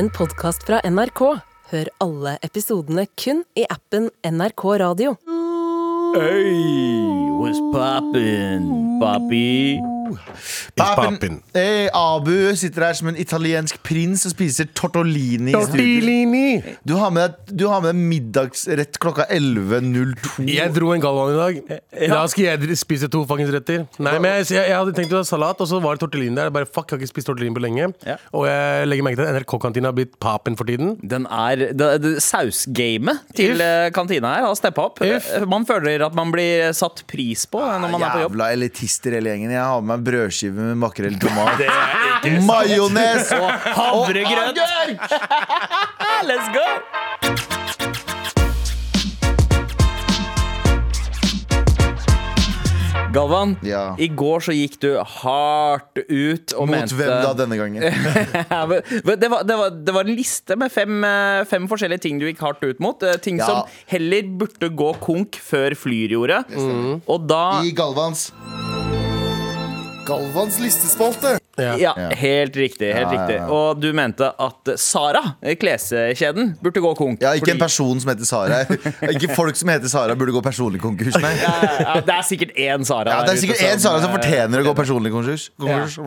en podkast fra NRK. Hør alle episodene kun i appen NRK Radio. Hey, what's poppin', papi? Papen, eh, Abu sitter her som en italiensk prins og spiser tortellini. tortolini. Tortellini! Du har med du har med middagsrett klokka 11.02. Jeg dro en Galvan i dag. Da skal jeg spise to fuckings retter. Nei, men jeg, jeg, jeg hadde tenkt å ha salat, og så var det tortellini der. Jeg bare, fuck, jeg har ikke spist tortellini på lenge. Ja. Og jeg legger merke til at NRK-kantina har blitt papen for tiden. Den er, det, det, Sausgamet til If. eh, kantina her har steppa opp. If. Man føler at man blir satt pris på når man er på jobb. Jævla elitister hele gjengen. Jeg har med meg brødskive med makrell i tomat. Majones og Havregrøt! Let's go! Galvan, Ja. i går så gikk du hardt ut og Mot mente hvem da denne gangen? Det, var, det, var, det var en liste med fem, eh, fem forskjellige ting du gikk hardt ut mot. eh, Ting Ja. som heller burde gå konk før Flyr gjorde. Og da I Galvans Galvans listespalte. Ja. Ja, helt riktig. helt Ja, ja, riktig. Og du mente at Sara, eh, kleskjeden, burde gå konk. Ja, ikke en person som heter Sara. Ikke folk som heter Sara, burde gå personlig konkurs. Nei. Ja, det er sikkert én Sara. Ja, det er sikkert én Sara som eh, fortjener å gå personlig konkurs. konkurs.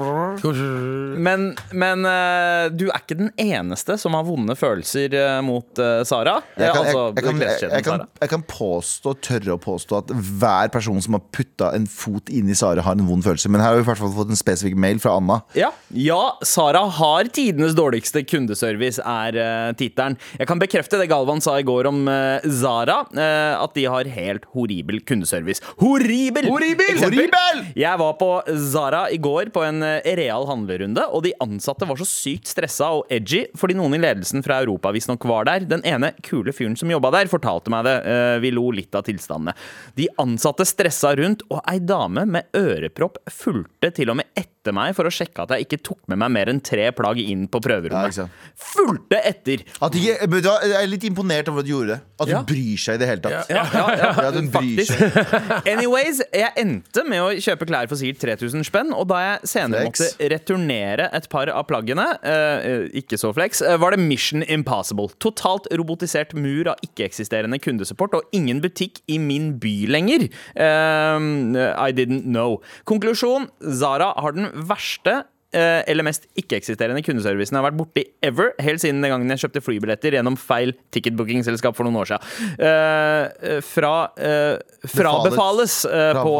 Men, men eh, du er ikke den eneste som har vonde følelser mot Sara. Jeg kan, jeg, altså, jeg, kan, jeg, kan, kan påstå, tørre å påstå at hver person som har putta en fot inni Sara, har en vond følelse. Men her har vi hvert fall fått en spesifikk mail fra Anna. Ja, ja, Sara har tidenes dårligste kundeservice, er uh, tittelen. Jeg kan bekrefte det Galvan sa i går om uh, Zara, uh, at de har helt horribel kundeservice. Horribel! Horribel! Horribel! Jeg var på Zara i går på en real handlerunde, og de ansatte var så sykt stressa og edgy fordi noen i ledelsen fra Europa visstnok var der. Den ene kule fyren som jobba der, fortalte meg det. Vi lo litt av tilstandene. De ansatte stressa rundt, og ei dame med ørepropp fulgte til og med etter meg for å sjekke at jeg ikke tok med meg mer enn tre plagg inn på prøverommet. Ja, fulgte etter! At ikke- du jeg er litt imponert over at du gjorde det. At du Ja. bryr seg i det hele tatt. Ja, ja, ja, Ja, den bryr seg. Anyways, jeg endte med å kjøpe klær for sikkert 3000 spenn, og da jeg senere Flex. måtte returnere et par av plaggene, eh, eh, ikke så flex, eh, var det Mission Impossible. Totalt robotisert mur av ikke-eksisterende kundesupport og ingen butikk i min by lenger. Um, I didn't know. Konklusjon, Zara har den verste eh, eller mest ikke-eksisterende kundeservicen jeg har vært borti ever, helt siden den gangen jeg kjøpte flybilletter gjennom feil ticketbookingselskap for noen år siden. Uh, fra uh, frabefales eh, på,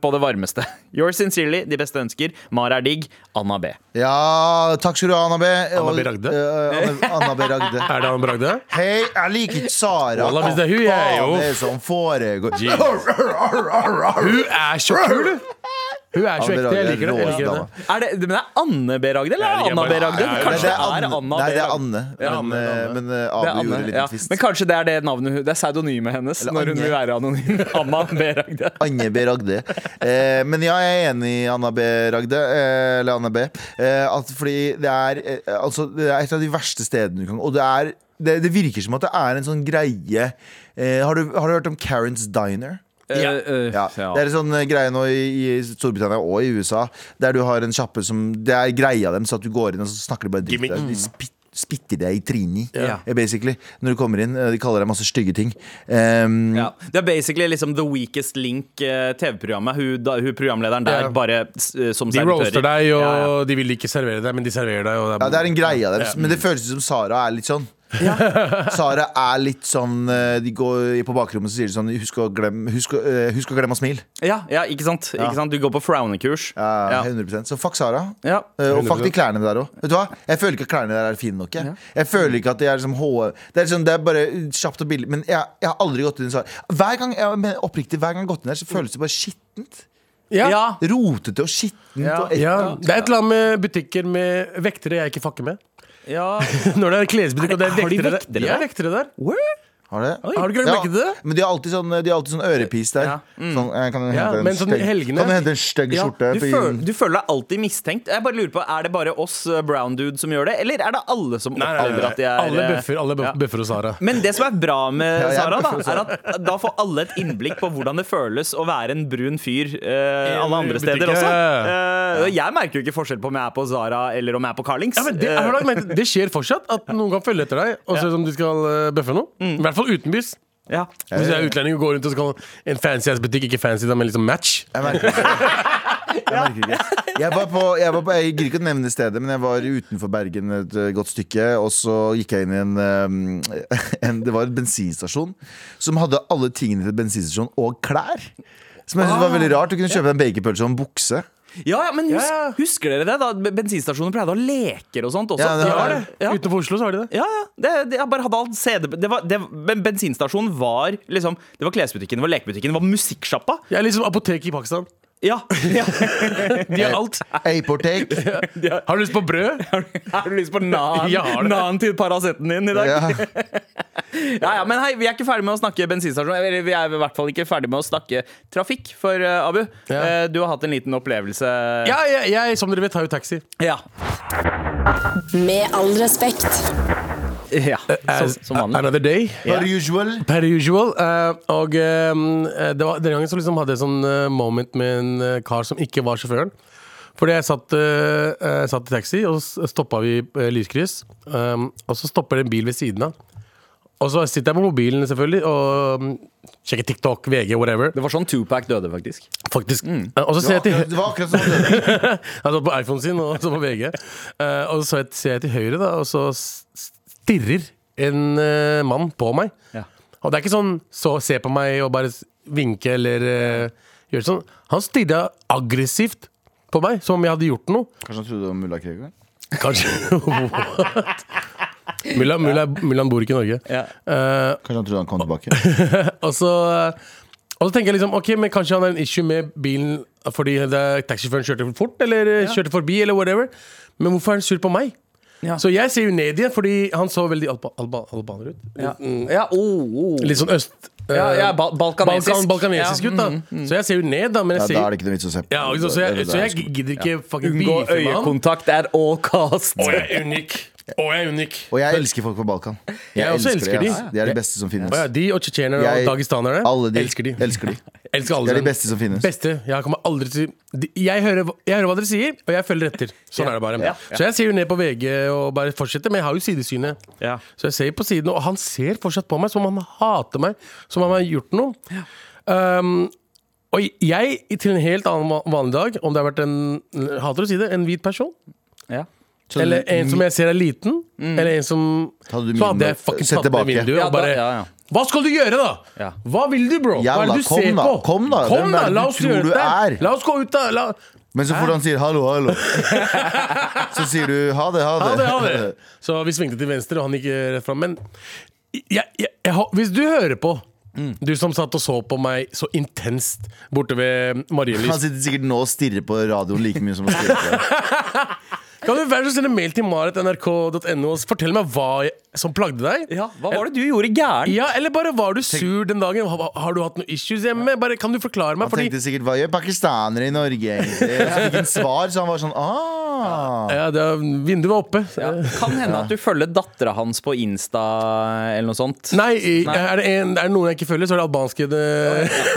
på det varmeste. Yours sincerely, de beste ønsker. Mara er digg. Anna B. Ja, takk skal du ha, Anna B. Anna B. Ragde? Anna, Anna B. Ragde. Er det Anna B. Ragde? Hei, jeg liker ikke Sara. Hva faen er det som foregår? Hun er så kul! Hun er så ekte. Jeg liker det. Jeg er liker det. Er det, men det er Anne B. Ragde, eller er Anna B. Ragde? Kanskje det er Anne. Anna Nei, det er Anne. Men, men Abu gjorde litt ja. twist. Men kanskje det er det navnet hun Det er pseudonymet hennes Eller når hun vil være anonym. Anna B. Ragde. Anne B. Ragde. Eh, men ja, jeg er enig i Anna B. Ragde. Eh, eller Anna B. Eh, at fordi det er, altså, det er et av de verste stedene du kan Og det er det, det virker som at det er en sånn greie eh, har, du, har du hørt om Karens Diner? Ja. Ja. Det er en sånn eh, greie nå i, i Storbritannia og i USA, der du har en kjappe som Det er greia dem, så at du går inn og så snakker de bare dritt. De spit, spytter deg i trynet, Ja. eh, basically, når du kommer inn. Eh, De kaller deg masse stygge ting. Um, Ja. Det er basically liksom The Weakest Link, eh, TV-programmet. Hun, hun programlederen der yeah. bare eh, som De servitører. roaster deg, og Ja, ja. de vil ikke servere deg, men de serverer deg. Og Ja, det er en greie av dem, Ja. men det føles som Sara er litt sånn. Sara er litt sånn eh, De går på bakrommet og sier de sånn Husk å glemme, husk å, eh, husk å, glemme å smile. Ja, ja, ikke sant? Ja. Ikke sant? Du går på frownekurs. Ja, Ja. 100% Så fuck Sara. Ja. Eh, og fuck de klærne der òg. Vet du hva? Jeg føler ikke at klærne der er fine nok. Jeg, jeg føler ikke at de er liksom H Det er, liksom, det er bare kjapt og billig. Men jeg, jeg har aldri gått inn i Sara. Hver gang jeg, men oppriktig, hver gang jeg har gått inn der, så føles det bare skittent. Ja. Ja. Rotete og skittent. Ja. og. Ja, det er et eller annet med butikker med vektere jeg ikke fucker med. Ja. Når det er klesbutikk og det er Er har de vektere, vektere der. De er vektere der. Where? Har det? Har du ikke lagt merke til det? Men de har alltid sånn, de har alltid sånn ørepis der. Ja. Sånn, kan du Ja, hente en men sånn stygg- helgene- Kan du hente en stygg Ja, skjorte? du, føl, du føler deg alltid mistenkt. Jeg bare lurer på, Er det bare oss uh, brown dude som gjør det, eller er det alle som oppdager at de er Alle uh, bøffer, alle bøffer hos Sara. Men det som er bra med Ja, Sara, da, er at da får alle et innblikk på hvordan det føles å være en brun fyr uh, alle andre steder også. Uh, Eh, jeg merker jo ikke forskjell på om jeg er på Sara eller om jeg er på Carlings. Ja, men det, Eh, det skjer fortsatt at noen kan følge etter deg og se om de skal eh, bøffe noe. I hvert fall utenbys. ja. Hvis jeg er utlending og går rundt og skal en fancy ass butikk, ikke fancy, men liksom match. Jeg merker ikke. Jeg, merker ikke. jeg, var på, jeg, var på, jeg gidder ikke å nevne stedet, men jeg var utenfor Bergen et eh, godt stykke. Og så gikk jeg inn i en, eh, en Det var en bensinstasjon som hadde alle tingene til bensinstasjon og klær. Som jeg synes var veldig rart. Du kunne kjøpe en bakerpølse og en bukse. Ja, ja, men husk, Ja. husker dere det? da? Bensinstasjoner pleide å ha leker og sånt også. Ja, det De har det. Ja. Utenfor Oslo så har de det. Ja, ja. Det, det, jeg bare hadde alt CD det var, det, Bensinstasjonen var liksom Det var klesbutikken, det var lekebutikken, det var musikksjappa. Jeg er liksom apotek i Pakistan. Ja. ja. De har alt. Aportek. Har du lyst på brød? Har du lyst på nan, nan til Paraceten din i dag? Ja. Ja, ja, men hei, Vi er ikke ferdig med å snakke bensinstasjon. Eller vi er i hvert fall ikke ferdig med å snakke trafikk. For uh, Abu, Ja. uh, du har hatt en liten opplevelse. Ja, jeg, jeg som dere vet, har jo taxi. Ja. Med all respekt. ja. Som, som vanlig. Another day. Per usual. Per usual. Uh, og eh, det var, den gangen så liksom hadde jeg sånn eh, moment med en eh, kar som ikke var sjåføren. Fordi jeg satt, uh, satt i taxi, og så stoppa vi i eh, lyskryss. Um, og så stopper det en bil ved siden av. Og så sitter jeg på mobilen selvfølgelig og um, sjekker TikTok, VG, whatever. Det var sånn Tupac døde, faktisk. Faktisk. Mm. Og så ser jeg til Det var akkurat sånn. det- Han satt på iPhonen sin og så på VG. Uh, og så ser jeg- til høyre, da, og så stirrer en uh, mann på meg. Ja. Og det er ikke sånn så se på meg og bare vinke eller uh, gjøre sånn. Han stirra aggressivt på meg, som om jeg hadde gjort noe. Kanskje han trodde det var mulla Krekar? Kanskje What? Mulla bor ikke i Norge. Ja. Uh, Kanskje han trodde han kom tilbake? og så og så tenker jeg liksom, ok, men Kanskje han har en issue med bilen fordi det taxisjåføren kjørte for fort eller ja. kjørte forbi. eller whatever Men hvorfor er han sur på meg? Ja. Så jeg ser jo ned igjen, fordi han så veldig alba, alba, albaner ut. Ja, ja oh, oh. Litt sånn øst... eh, Ja, ja, ba- balkanesisk. Balkan, balkanesisk Ja, ut, da. Så jeg ser jo ned, da. Men Ja, jeg ser da er det ikke noe vits å se på. ja, så, jeg, så jeg gidder ikke fucking Unngå beefe med han. øyekontakt er all cost. Og jeg er unik. Og jeg er unik. Og jeg elsker folk på Balkan. Jeg også elsker de. ass. De er de beste som finnes. Ja, de og tsjetsjenerne og Jeg- Alle de. elsker de. Elsker de. Elsker alle Det er de beste som finnes. Beste. Jeg kommer aldri til jeg hører, jeg hører hva dere sier, og jeg følger etter. Sånn er det bare. Ja. Så jeg ser jo ned på VG og bare fortsetter, men jeg har jo sidesynet. Ja. Så jeg ser på siden, og han ser fortsatt på meg som om han hater meg, som om han har gjort noe. Um, og jeg, til en helt annen vanlig dag, om det har vært en jeg hater å si det, en hvit person, Ja. Så eller en som jeg ser er liten, eller en som Hadde Så hadde jeg fuckings tatt ned vinduet og bare ja, ja, ja. Hva skal du gjøre, da? Ja. Hva vil du, bro? Hva er det du kom ser da, på? kom da. Kom da, La oss gjøre det. er? La oss gå ut, da. La... Men så fort han sier hallo, hallo, så sier du ha det, ha det. Ha det, ha det. Så vi svingte til venstre, og han gikk eh, rett fram. Men jeg, jeg, jeg, hvis du hører på, du som satt og så på meg så intenst borte ved Han sitter sikkert nå og stirrer på radioen like mye som han stirrer på deg. Kan du være så snill sende mail til marit.nrk.no og fortell meg hva som plagde deg? Ja, hva var det du gjorde gærent? Ja, Eller bare var du sur den dagen? Har, har du hatt noen issues hjemme? Bare, kan du forklare meg? Han Fordi tenkte sikkert hva gjør pakistanere i Norge? Fikk en svar, så han var sånn ah. ja, det, Vinduet var oppe. Ja. Kan hende at du følger dattera hans på Insta eller noe sånt. Nei, Er, det en, er det noen jeg ikke følger, så er det albanske det,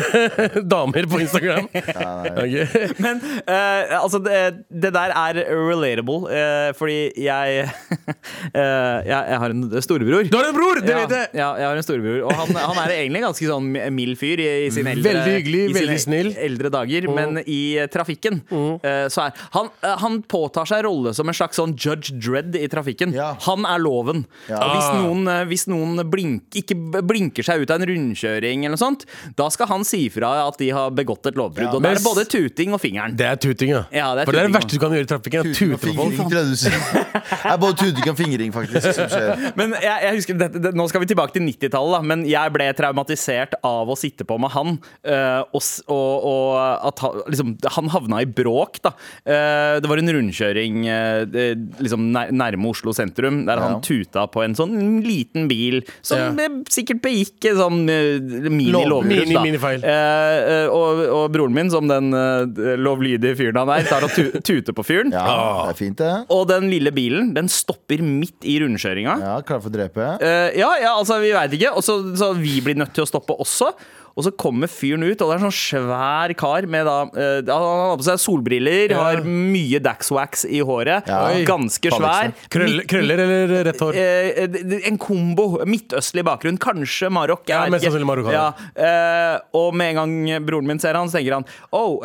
damer på Instagram. Ok. Men uh, altså, det, det der er relatable, eh, fordi jeg, eh, jeg Jeg har en storebror. Du har en bror! Det ja, vet jeg! Ja, jeg har en storebror. Og han, han er egentlig ganske sånn mild fyr i, i sine eldre, Veldig hyggelig, i sine veldig snill. eldre dager. Men i trafikken trafikken eh, så er han, eh, han påtar seg rolle som en slags sånn Judge Dredd i trafikken. Ja. Han er loven. Ja. Og hvis Ah. noen, eh, hvis noen blink, ikke blinker seg ut av en rundkjøring, eller noe sånt, da skal han si fra at de har begått et lovbrudd. Ja. Og det er både tuting og fingeren. Det er tuting, ja. Ja, det er For det er det verste du kan gjøre i trafikken. Tuting, Tuting Det er både tuting og fingring, faktisk, som skjer. Men jeg, jeg husker, det, det, Nå skal vi tilbake til 90-tallet, men jeg ble traumatisert av å sitte på med han. øh, og, og, og at han, liksom, han havna i bråk. da. Eh, det var en rundkjøring eh, liksom nærme Oslo sentrum, der han Ja. tuta på en sånn liten bil som Ja. eh, sikkert begikk en sånn eh, mini-lovbrudd. mini-. Eh, eh, og, og broren min, som den eh, lovlydige fyren han er, tar og tu tuter på fyren. Ja, det er fint, det. Og den lille bilen den stopper midt i rundkjøringa. Ja, Klar for å drepe. Uh, ja, ja, altså vi veit ikke. Og så, så vi blir nødt til å stoppe også. Og så kommer fyren ut, og det er en sånn svær kar med da uh, Han har på seg solbriller, Ja. har mye Daxwax i håret. Ja. Ganske svær. Krøller, krøller eller rett hår? D- en kombo. Midtøstlig bakgrunn. Kanskje Marokk. Ja, mest sannsynlig Marokk Ja, Uh, og med en gang broren min ser han, så tenker han Oh,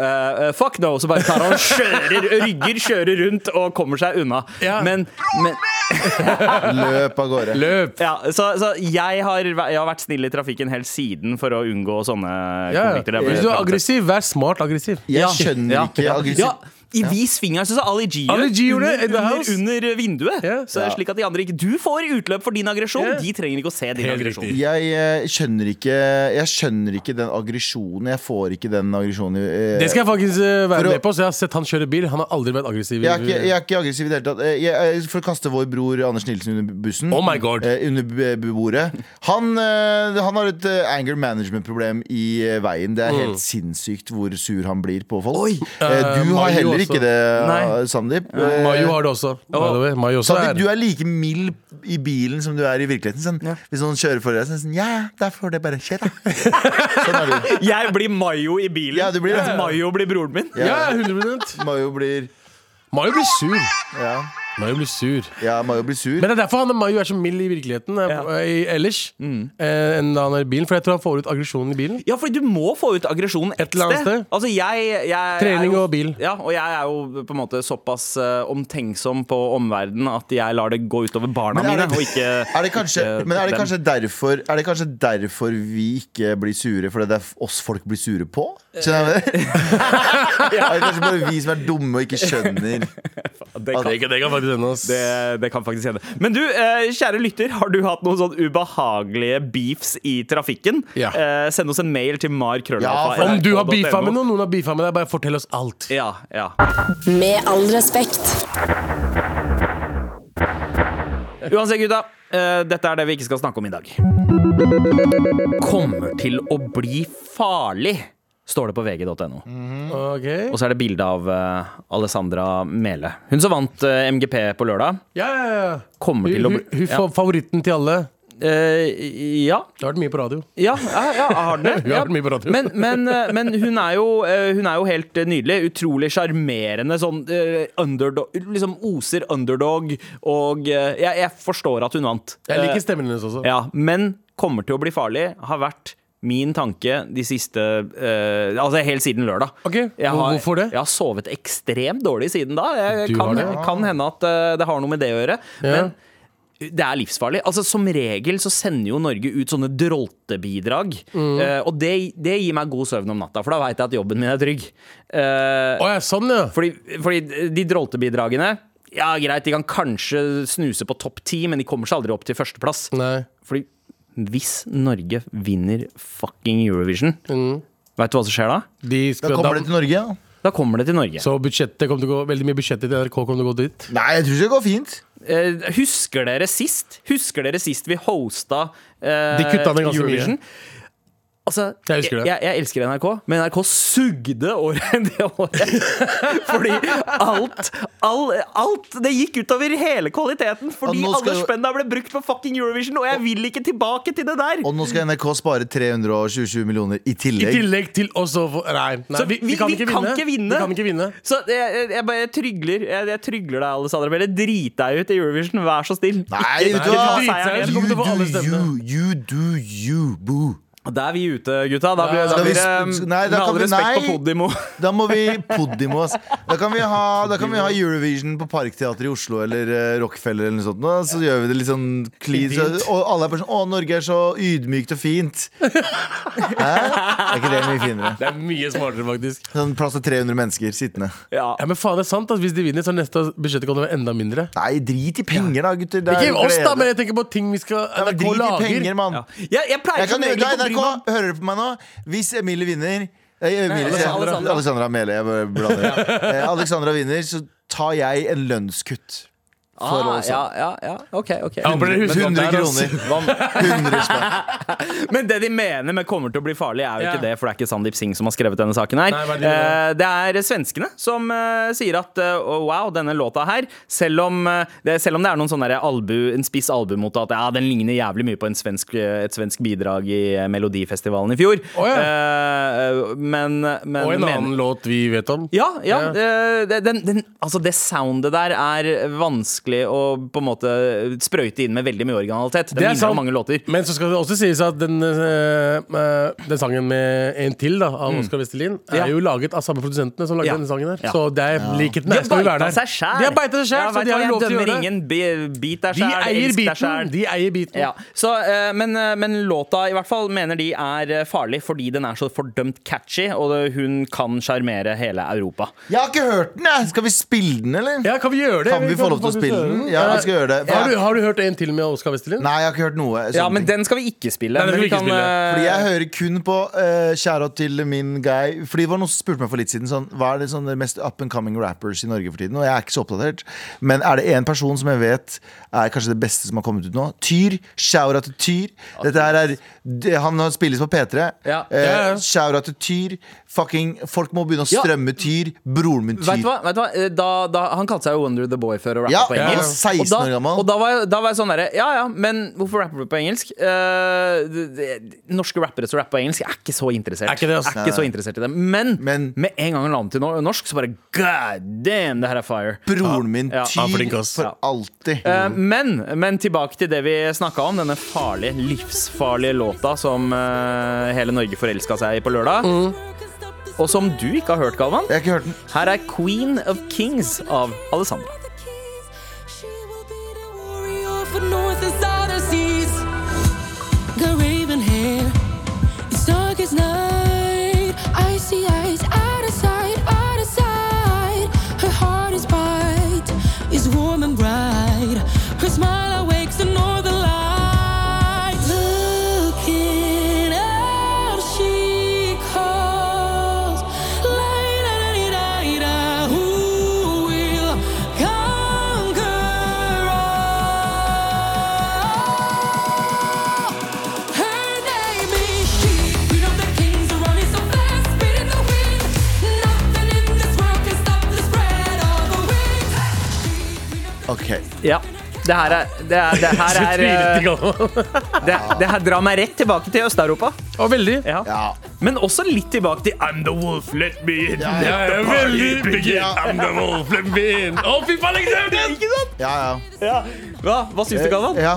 fuck no! Så bare tar han kjører, rygger, kjører rundt og kommer seg unna. Ja. Men, men Løp av gårde. Løp! ja, så, så jeg, har, jeg har vært snill i trafikken helt siden for å unngå sånne Ja. konflikter. Ble Hvis du er aggressiv, vær smart aggressiv. Jeg Ja. skjønner Ja. ikke aggressiv Ja, i vis finger, så Ali G Ali G gjorde det, under, under vinduet. Yeah. Så er Slik at de andre ikke Du får utløp for din aggresjon. Yeah. De trenger ikke å se din aggresjon. Jeg, Jeg eh, skjønner ikke Jeg skjønner ikke den aggresjonen. Jeg får ikke den aggresjonen eh, Det skal jeg faktisk eh, være å- med på. Så jeg har sett han kjøre bil. Han har aldri vært aggressiv. jeg er, ikke, jeg er ikke aggressiv i det hele tatt. Jeg, for å kaste vår bror Anders Nilsen under bussen. Oh my God. eh, under bordet. Han, eh, han har et anger management-problem i veien. Det er helt sinnssykt hvor sur han blir på folk. Oi. Du har Mayo heller ikke det, Nei. Sandeep. Eh, Mayo har det også. Oh. Mayo også Sandeep, er du er like mild i bilen som du er i virkeligheten. Sånn, Hvis noen kjører for deg, så er det sånn Ja, ja, da får det bare skje, da. sånn er du. Jeg blir Mayo i bilen. Ja, du blir ja. Mayo blir broren min. Ja, 100% Mayo blir Mayo blir sur. Ja, Mayo blir sur. ja Mayo blir sur. Men det er derfor han Mayo er så mild i virkeligheten eh, Ja. i- ellers mm. enn da han er i bilen. For jeg tror han får ut aggresjonen i bilen. Ja, for du må få ut aggresjonen et, eller annet sted. Altså, jeg, jeg Trening er jo, og bil. Ja, og jeg er jo på en måte såpass eh, omtenksom på omverdenen at jeg lar det gå utover barna Men er mine, det- og ikke Er det kanskje, ikke men er det dem. kanskje derfor Er det kanskje derfor vi ikke blir sure? Fordi det er oss folk blir sure på? Skjønner du? Er det kanskje bare vi som er dumme og ikke skjønner? Det kan, Det, det kan faktisk hende. det, det kan faktisk hende. Men du, eh, kjære lytter, har du hatt noen sånn ubehagelige beefs i trafikken? Ja. Eh, send oss en mail til markrøllalfa. Ja, Om du har beefa med noen, noen har beefa med deg, bare fortell oss alt. Ja, ja. Med all respekt. Uansett, gutta. eh, dette er det vi ikke skal snakke om i dag. Kommer til å bli farlig, står det på vg.no. Ok Og så er det bilde av uh, Alessandra Mele. Hun som vant uh, MGP på lørdag. Ja, ja, ja. Kommer Hun, til hun, hun favoritten til alle. Uh, ja. Du har vært mye på radio. Ja, ja, har det. Vi har Ja. mye på radio. Men, men, eh, men hun, er jo, eh, hun er jo helt eh, nydelig. Utrolig sjarmerende. Sånn eh, underdog Liksom oser underdog. Og eh, jeg, jeg forstår at hun vant. Jeg Eh, liker stemmen hennes også. Ja, men kommer til å bli farlig har vært min tanke de siste eh, Altså helt siden lørdag. Ok, Jeg har, hvorfor det? Jeg har sovet ekstremt dårlig siden da. Jeg, kan, det, det? kan hende at uh, det har noe med det å gjøre. Ja. Men det er livsfarlig. Altså Som regel så sender jo Norge ut sånne droltebidrag. Mm. Uh, og det, det gir meg god søvn om natta, for da veit jeg at jobben min er trygg. Uh, oh, ja, sånn, ja. fordi, fordi de droltebidragene Ja, greit, de kan kanskje snuse på topp ti, men de kommer seg aldri opp til førsteplass. Nei. Fordi hvis Norge vinner fucking Eurovision, Mm. vet du hva som skjer da? De Da kommer det til Norge, ja. Da kommer det til Norge. så budsjettet kommer til å gå Veldig mye budsjettet til NRK kommer til å gå dit. Nei, jeg tror ikke det går fint. Eh, husker dere sist Husker dere sist vi hosta eh, De kutta ned ganske mye. Altså, Jeg. Jeg, jeg elsker NRK, men NRK sugde året det året. Fordi alt, all, alt Det gikk utover hele kvaliteten. Fordi skal alle spenna ble brukt på fucking Eurovision, og jeg vil ikke tilbake til det der! Og nå skal NRK spare 327 millioner i I tillegg. tillegg til også Nei, nei Så vi, vi, kan, ikke vinne. ikke vinne. Vi kan ikke vinne. Så jeg, jeg, jeg bare trygler Jeg, jeg trygler deg, Alessandra. Belle. drit deg ut i Eurovision, vær så snill. Nei, Ikke- vet du alle You, you do you, boo. Da er vi ute, gutta. Da blir, da blir det nei, da med kan all respekt på Podimo. Da må vi Podimo, ass. Da kan vi ha, da kan vi ha Eurovision på Parkteatret i Oslo eller uh, Rockefeller eller noe sånt. Da. Så gjør vi det litt sånn clean. Så, og alle er bare sånn Å, Norge er så ydmykt og fint. Hæ? Er ikke det mye finere? Det er mye smartere, faktisk. Sånn plass til 300 mennesker sittende. Ja. Ja, Men faen, det er sant Ass. hvis de vinner, så er neste budsjettet kan være enda mindre. Nei, drit i penger, da, gutter. Det er Ikke oss, da, men jeg tenker på ting vi skal Ja, men drit i penger, mann. Jeg, jeg pleier Jeg kan, som regel å NRK, hører du på meg nå? Hvis Emilie vinner Eh, Emilie. Alexandra. Alexandra Mele. Jeg bare blander. Eh, Alexandra vinner, så tar jeg en lønnskutt. For Ah, ja, ja, ja. OK. ok Jeg håper dere husker 100 det her, ass. kroner. 100. Men det de mener med 'kommer til å bli farlig', er jo Ja. ikke det, for det er ikke Sandeep Singh som har skrevet denne saken her. Nei, er det Eh, det er svenskene som eh, sier at eh, oh, wow, denne låta her, selv om, det, selv om det er noen sånne albu, en spiss albu mot at ja, den ligner jævlig mye på en svensk, et svensk bidrag i Melodifestivalen i fjor. oh, ja. Eh, men, men Og en mener- annen låt vi vet om. ja, ja. Ja. Den, den, altså det soundet der er vanskelig å på en måte sprøyte inn med veldig mye originalitet. Det, Det er sant. mange låter. Men så skal det også sies at den, eh, eh, den sangen med en til da, av Oskar Westerlin er Mm. Ja. jo laget av samme produsentene som lagde Ja. denne sangen. her Ja. Så det er likheten De har Skal vi være der. seg selv. De har beita seg sjæl, så de har jo lov til å gjøre det. ingen. Be- der selv, De eier beaten, biten. De eier beaten. Ja, så, eh, men, men låta i hvert fall mener de er farlig fordi den er så fordømt catchy, og det, hun kan sjarmere hele Europa. Jeg har ikke hørt den, jeg. Skal vi spille den, eller? Ja, kan vi gjøre det? Kan vi få lov til å spille spille gjøre. Ja, jeg skal gjøre det. Har du, har du hørt en til med Oskar Westerlin? Nei, jeg har ikke hørt noe. Ja, men den skal vi ikke spille. Nei, vi ikke spille. eh, Fordi jeg hører kun på uh, Shout-out til min guy. Fordi det var noen som spurte meg for litt siden sånn, Hva er det sånn, mest up and coming rappers i Norge for tiden. Og jeg er ikke så oppdatert. Men er det én person som jeg vet er kanskje det beste som har kommet ut nå? Tyr. Shout-out til Tyr. Dette her er det, Han spilles på P3. Ja. Eh, Ja, ja. Til Tyr. Fucking Folk må begynne å Ja. strømme Tyr. Broren min Vet du Tyr. hva? Vet du hva? Eh, Da, da, han kalte seg jo Wonder the Boy før og rappa Ja, på ja, engelsk. 16 og da, år gammel. Og da var, jeg, da var jeg sånn derre Ja ja, men hvorfor rapper du på engelsk? Eh, de, de, norske rappere som rapper på engelsk, jeg er ikke så interessert. Er ikke det, er ikke så interessert i det. Men, Men- med en gang han la om til norsk, så bare God damn, det her er fire. Broren min Tyr for alltid. Eh, men, men tilbake til det vi snakka om, denne farlige, livsfarlige låta som uh, hele Norge forelska seg i på lørdag. Og som du ikke har hørt, Galvan. Jeg har ikke hørt den. Her er Queen of Kings av Alessandra. For north Ja. Det her er Det, er, det her er eh, det, det her drar meg rett tilbake til Øst-Europa. Og veldig. Ja. Ja. Men også litt tilbake til I'm the wolf, let me in. Ja, Ja, Let the party begin. I'm the wolf, let me in. Å, fy faen, jeg glemte den! Ikke sant? Ja, ja. Ja. Hva, hva syns du, Galvan? ja.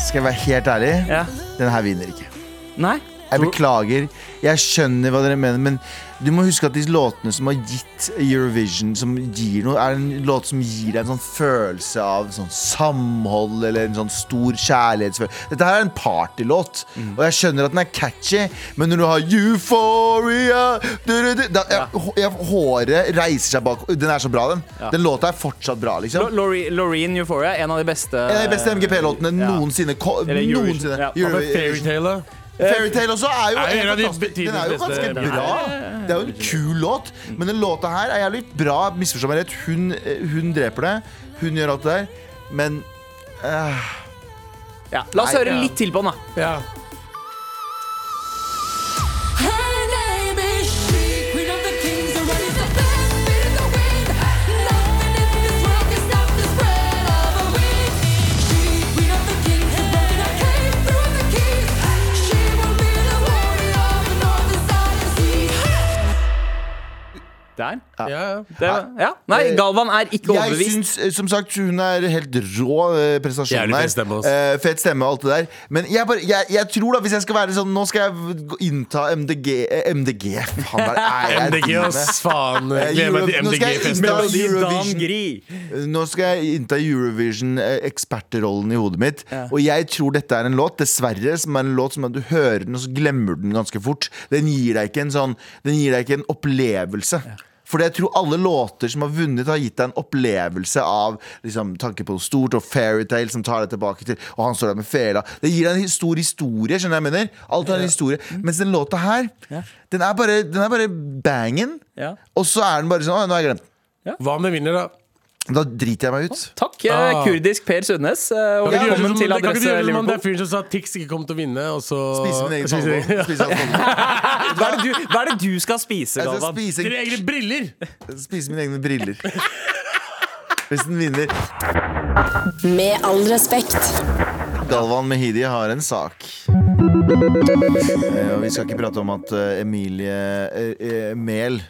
Skal jeg være helt ærlig? Ja. Den her vinner ikke. Nei? Jeg beklager. Jeg skjønner hva dere mener, men du må huske at de låtene som har gitt Eurovision, som gir noe, er en låt som gir deg en sånn følelse av sånn samhold eller en sånn stor kjærlighetsfølelse. Dette her er en partylåt, og jeg skjønner at den er catchy, men når du har euphoria du, du, du, da, jeg, jeg, Håret reiser seg bak. Den er så bra, den. Den låta er fortsatt bra, liksom. Lore- Loreen Euphoria, en av de beste En av de beste MGP-låtene Ja. noensinne. ko- Eller Eurovision, noensinne. ja. Fairytale? Fairytale også er jo, Er en av de Den er jo ganske beste- bra. Det er jo en kul låt. Men den låta her er jævlig bra. Misforstå meg rett. Hun, eh, hun dreper det. Hun gjør alt det der. Men uh, Ja. La oss høre litt til på den, da. Ja. Der. Ja. Det, ja. Nei, Galvan er ikke jeg overbevist. syns synes, som sagt hun er helt rå eh, prestasjon her. Uh. Eh, fet stemme og alt det der. Men jeg, bare, jeg, jeg tror da hvis jeg skal være sånn Nå skal jeg innta MDG eh, MDG, faen der er jeg MDG, ass. Faen. Eh, gleder meg til jeg MDG-festen. Nå skal jeg innta Eurovision-ekspertrollen i hodet mitt. Og jeg tror dette er en låt, dessverre, som er en låt som at du hører den, og så glemmer du den ganske fort. Den gir deg ikke en sånn Den gir deg ikke en opplevelse. Fordi jeg tror alle låter som har vunnet, har gitt deg en opplevelse av liksom, tanke på noe stort og fairytale som tar deg tilbake til Og han står der med fela. Det gir deg en stor historie. Skjønner du hva jeg mener? Alt har en historie. Mens den låta her, den er bare, den er bare bangen. Ja. Og så er den bare sånn Å, nå har jeg glemt. Hva om det vinner, da? Da driter jeg meg ut. Takk, eh, Ah. kurdisk Per Sundnes. eh, Og velkommen som- til Adresse om det er fyren som sa at Tix ikke kom til å vinne, og så Spise min egen tango. Hva det du, hva er det du skal spise, Galvan? spise, Dine egne briller! spise mine egne briller. Hvis den vinner. Med all respekt. Galvan Mehidi har en sak. Eh, og vi skal ikke prate om at Emilie eh, eh, Mehl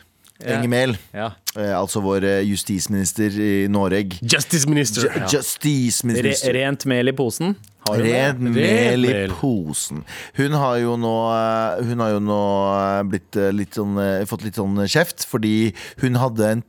Enger Mehl, Ja. eh, altså vår eh, justisminister i Norge Justice Minister. Ju- Justisminister. Re, rent mel i posen. Har du det? Mel i mel. posen. Hun har jo nå, eh, hun har jo nå eh, blitt eh, litt sånn, eh, fått litt sånn kjeft fordi hun hadde en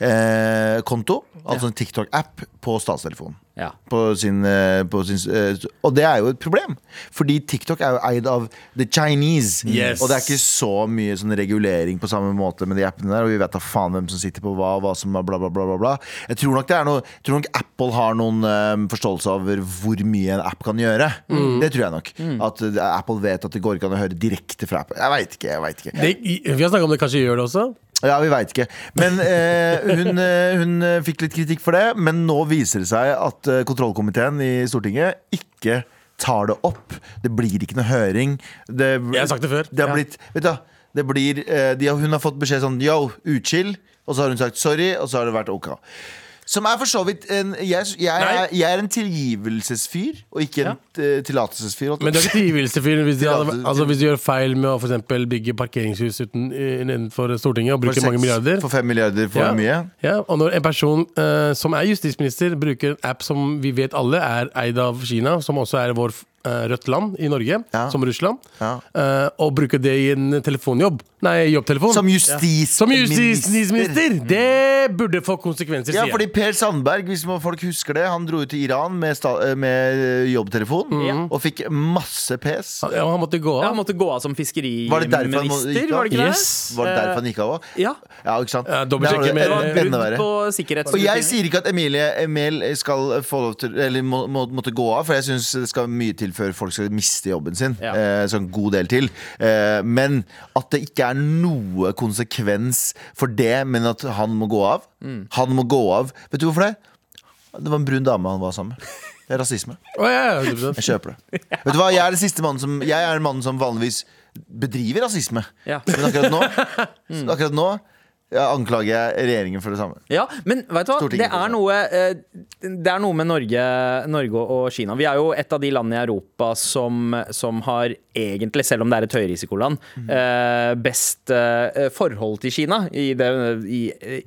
TikTok-konto, altså en TikTok-app, på statstelefonen. Ja. På sin, eh, på sin, eh, og det er jo et problem, fordi TikTok er jo eid av the Chinese. Yes. Og det er ikke så mye sånn regulering på samme måte med de appene der, og vi vet da faen hvem som sitter på hva, hva som bla, bla, bla. bla, bla. Jeg tror nok det er noe tror nok Apple har noen um, forståelse over hvor mye en app kan gjøre. Det tror jeg nok. At eh, Apple vet at det går ikke an å høre direkte fra Apple. Jeg veit ikke. jeg vet ikke Det, vi har snakka om det kanskje gjør det også. Ja, vi veit ikke. Men eh, hun, eh, hun fikk litt kritikk for det. Men nå viser det seg at eh, kontrollkomiteen i Stortinget ikke tar det opp. Det blir ikke noe høring. Det, Jeg har sagt det før. Det har blitt Vet du, det blir eh, de, Hun har fått beskjed sånn yo, utskill. Og så har hun sagt sorry, og så har det vært ok. Som er for så vidt en Jeg, jeg, er, jeg er en tilgivelsesfyr, og ikke en eh, tillatelsesfyr. Men det er ikke tilgivelsesfyr hvis, du hadde- Tillatelse- altså, hvis gjør feil med å for eksempel bygge parkeringshus uten, innenfor Stortinget og bruke mange milliarder. For fem milliarder for Ja. mye. Ja, og når en person eh, som er justisminister, bruker en app som vi vet alle er eid av Kina, som også er vår rødt land i Norge, Ja. som Russland, Ja. eh, og bruke det i en telefonjobb, nei, jobbtelefon Som justisminister. Ja. Det burde få konsekvenser, Ja, fordi. Per Sandberg, hvis folk husker det, han dro ut til Iran med, sta eh, med jobbtelefon og fikk masse pes. Ja, han måtte gå Ja, av. han måtte gå av som fiskeriminister, Var det derfor han gikk av? var det Yes. Var det derfor han gikk av òg? Ja. Ja, ikke sant? Ja, dobbeltsjekke det med- var enda brudd verre. på Og jeg sier ikke at Emilie Emil skal få lov til Eller må, må, måtte gå av, for jeg syns det skal mye til før folk skal miste jobben sin. Ja. Eh, så en god del til. Eh, men at det ikke er noe konsekvens for det, men at han må gå av. Mm. Han må gå av. Vet du hvorfor det? Det var en brun dame han var sammen med. Det er rasisme. Oh, ja, ja, Jeg kjøper det. Vet du hva, Jeg er den siste mannen som Jeg er den mannen som vanligvis bedriver rasisme. Ja. Men akkurat nå, akkurat nå jeg regjeringen for det samme. Ja, men vet du hva? Det er noe, eh, det er noe med Norge, Norge og Kina. Vi er jo et av de landene i Europa som, som har egentlig, selv om det er et høyrisikoland, Mhm. eh, best eh, forhold til Kina i, i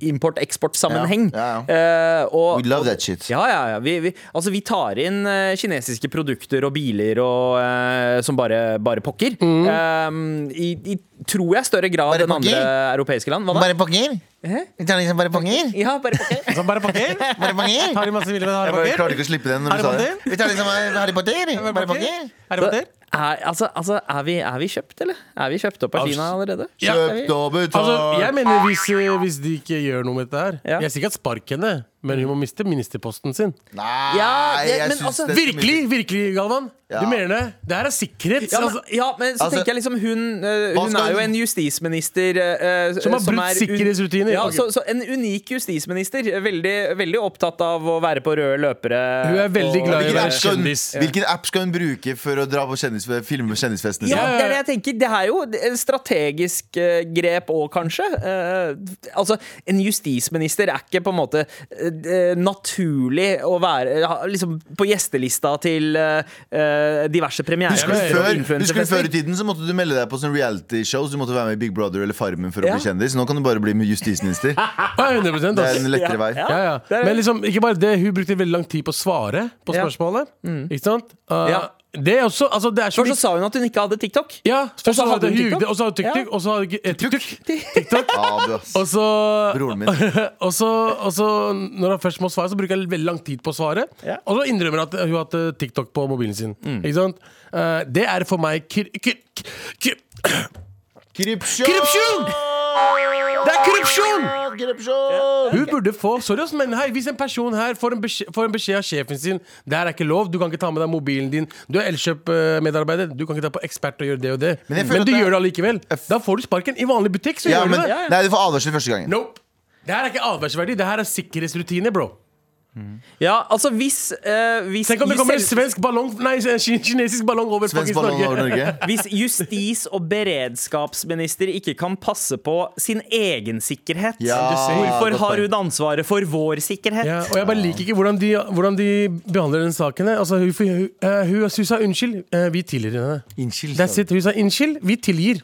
import-eksport-sammenheng. Ja, ja, Eh, We love that shit. Ja, ja, ja. Vi, vi, altså, vi tar inn eh, kinesiske produkter og biler og, eh, som bare, bare pokker. Eh, i, I tror jeg større grad enn andre europeiske land. Hva da? Bare pokker? Vi tar Liksom bare pokker? Ja, bare pokker. Bare pokker? Bare pokker? Har de masse ville med Harry Potter? Jeg klarte ikke å slippe den når du sa det. Vi tar liksom Harry Potter. Bare pokker? Harry Potter? Er, altså, altså er, vi, er vi kjøpt, eller? Er vi kjøpt opp av Kina allerede? Er Kjøpt og betalt. Altså, jeg mener hvis, eh, hvis de ikke gjør noe med dette her Ja. Jeg sier ikke at spark henne, men hun må miste ministerposten sin. Nei, Ja, det- jeg men altså- det Virkelig, virkelig, Galvan! Ja. Du mener det? Det her er sikkerhet. Ja, men, altså, ja, men så Altså, tenker jeg liksom Hun, hva hun skal er jo hun- en justisminister eh, Som har brutt un- sikkerhetsrutiner. Ja, Ok. så, så En unik justisminister. Veldig, veldig opptatt av å være på røde løpere. Hun er veldig og- glad i å Hvilken være app, skal hun, kjendis. hvilken app skal hun bruke for å dra på kjendis, filme kjendisfestene Ja, sine? det er det jeg tenker. Det er jo et strategisk eh, grep òg, kanskje. Eh, altså, En justisminister er ikke på en måte eh, naturlig å være liksom på gjestelista til eh, eh, diverse premierer. Husker du, før, husker du før i tiden så måtte du melde deg på sånn reality shows Du måtte være med i Big Brother eller Farmen for å Ja. bli kjendis. Nå kan du bare bli med justisminister. Det er en lettere vei. Ja. Ja. Men liksom, ikke bare det, hun brukte veldig lang tid på å svare på Ja. spørsmålet. Ikke sant? Uh, Ja. Det er også altså, det er så Først så sa hun at hun ikke hadde TikTok. ja, først så hadde hadde hun hun TikTok. og så hadde hun TikTok, Ja. og så hadde hun eh, TikTok. TikTok. Og så Broren min. og så, og så når han først må svare, så bruker jeg veldig lang tid på å svare. Ja. Og så innrømmer han at hun har hatt eh, TikTok på mobilen sin. Ikke sant? Eh, det er for meg kir kir kir Krypsjon! Det er korrupsjon! Korrupsjon! Hun burde få Sorry, ass, men hei, hvis en person her får en, beskjed, får en beskjed av sjefen sin Det her er ikke lov, du kan ikke ta med deg mobilen din. Du er Elkjøp-medarbeider, du kan ikke ta på ekspert og gjøre det og det. Men Men, du det- gjør det allikevel. Da får du sparken. I vanlig butikk så Ja, gjør men, du det. nei, du får advarsel første gangen. Nope. Det her er ikke advarsverdig, det her er sikkerhetsrutine, bro. Ja, altså hvis, uh, hvis Tenk om det kommer en svensk ballong Nei, en kinesisk ballong over Svensk ballong Norge. over Norge. Hvis justis- og beredskapsminister ikke kan passe på sin egen sikkerhet, Ja, hvorfor har hun ansvaret for vår sikkerhet? Ja, og jeg bare liker ikke hvordan de, hvordan de behandler den saken. Altså, hun, hun, eh, hun, hun sa unnskyld, eh, vi tilgir henne. Unnskyld. That's it. Hun sa unnskyld, vi tilgir.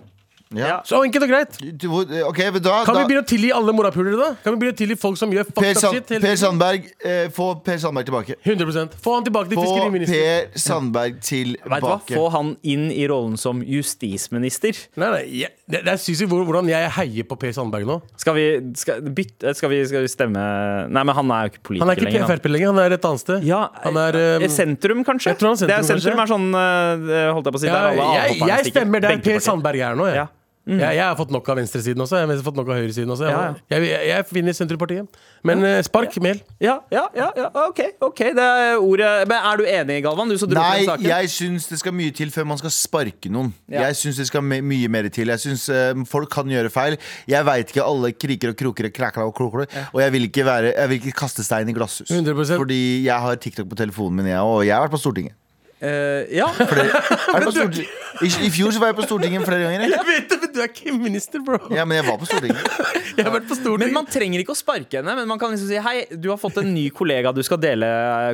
Ja. Så enkelt og greit. Du, okay, da? Kan vi begynne å tilgi alle morapulere, da? Kan vi begynne å tilgi folk som gjør Per, fucked up shit? hele per? Sandberg, eh, få Per Sandberg tilbake. 100% Få han tilbake til Få. Per Sandberg tilbake. Få han inn i rollen som justisminister. Nei, nei, jeg, det, det er sykt hvordan jeg heier på Per Sandberg nå. Skal vi, skal, bytte, skal, vi, skal vi stemme Nei, men han er jo ikke politiker lenger. Han er ikke lenger. Frp lenger, han er et annet sted. Ja, han er, eh, um, sentrum, kanskje? jeg tror han er det er sentrum, sentrum kanskje. er sånn eh, Holdt jeg på å si ja, der alle jeg, jeg stemmer der Per Sandberg er nå, jeg. Ja. Mm. Jeg, jeg har fått nok av venstresiden også. Jeg har fått nok av høyresiden også. Jeg, Ja, ja. jeg, jeg, jeg finner senterpartiet. Men uh, spark mel. Ja, ja, ja, ja, OK. ok Det er ordet Men Er du enig, Galvan? Du Nei, saken. jeg syns det skal mye til før man skal sparke noen. Ja. Jeg syns det skal mye mer til. Jeg syns uh, folk kan gjøre feil. Jeg veit ikke alle kriker og kroker og krækla og krokler. Og jeg vil ikke være Jeg vil ikke kaste stein i glasshus. 100%. Fordi jeg har TikTok på telefonen min, jeg. Og jeg har vært på Stortinget. Eh, ja. Er du på Stortinget? I, I fjor så var jeg på Stortinget flere ganger. Jeg. Jeg vet det, men du er ikke minister, bro. Ja, men jeg var på Stortinget. Jeg har vært på Men man trenger ikke å sparke henne. Men man kan liksom si Hei, du har fått en ny kollega du skal dele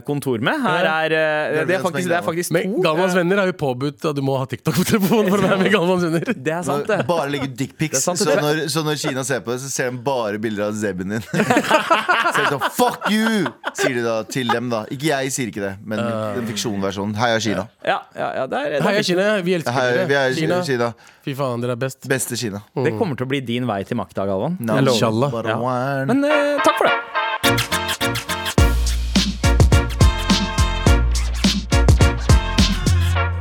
kontor med. Her er, eh, det, er faktisk, det er faktisk Men to. Galvans Eh, venner har jo påbudt at du må ha TikTok på telefonen for å være med Galvans venner. Det er sant, det. Bare legge dickpics. Det er Så, når- så når Kina ser på det, så ser de bare bilder av zebben din. Så er det sånn, Fuck you! Sier de da til dem, da. Ikke jeg sier ikke det, men den fiksjonversjonen. Heia Kina. Ja, ja, ja, det, er, det, Heia er, Kina, vi elsker Hei, vi er Kina. Kina. Fy faen, dere er best. Beste Kina. det kommer til å bli din vei til makta, Galvan. No, Inshallah. Ja. Men uh, takk for det.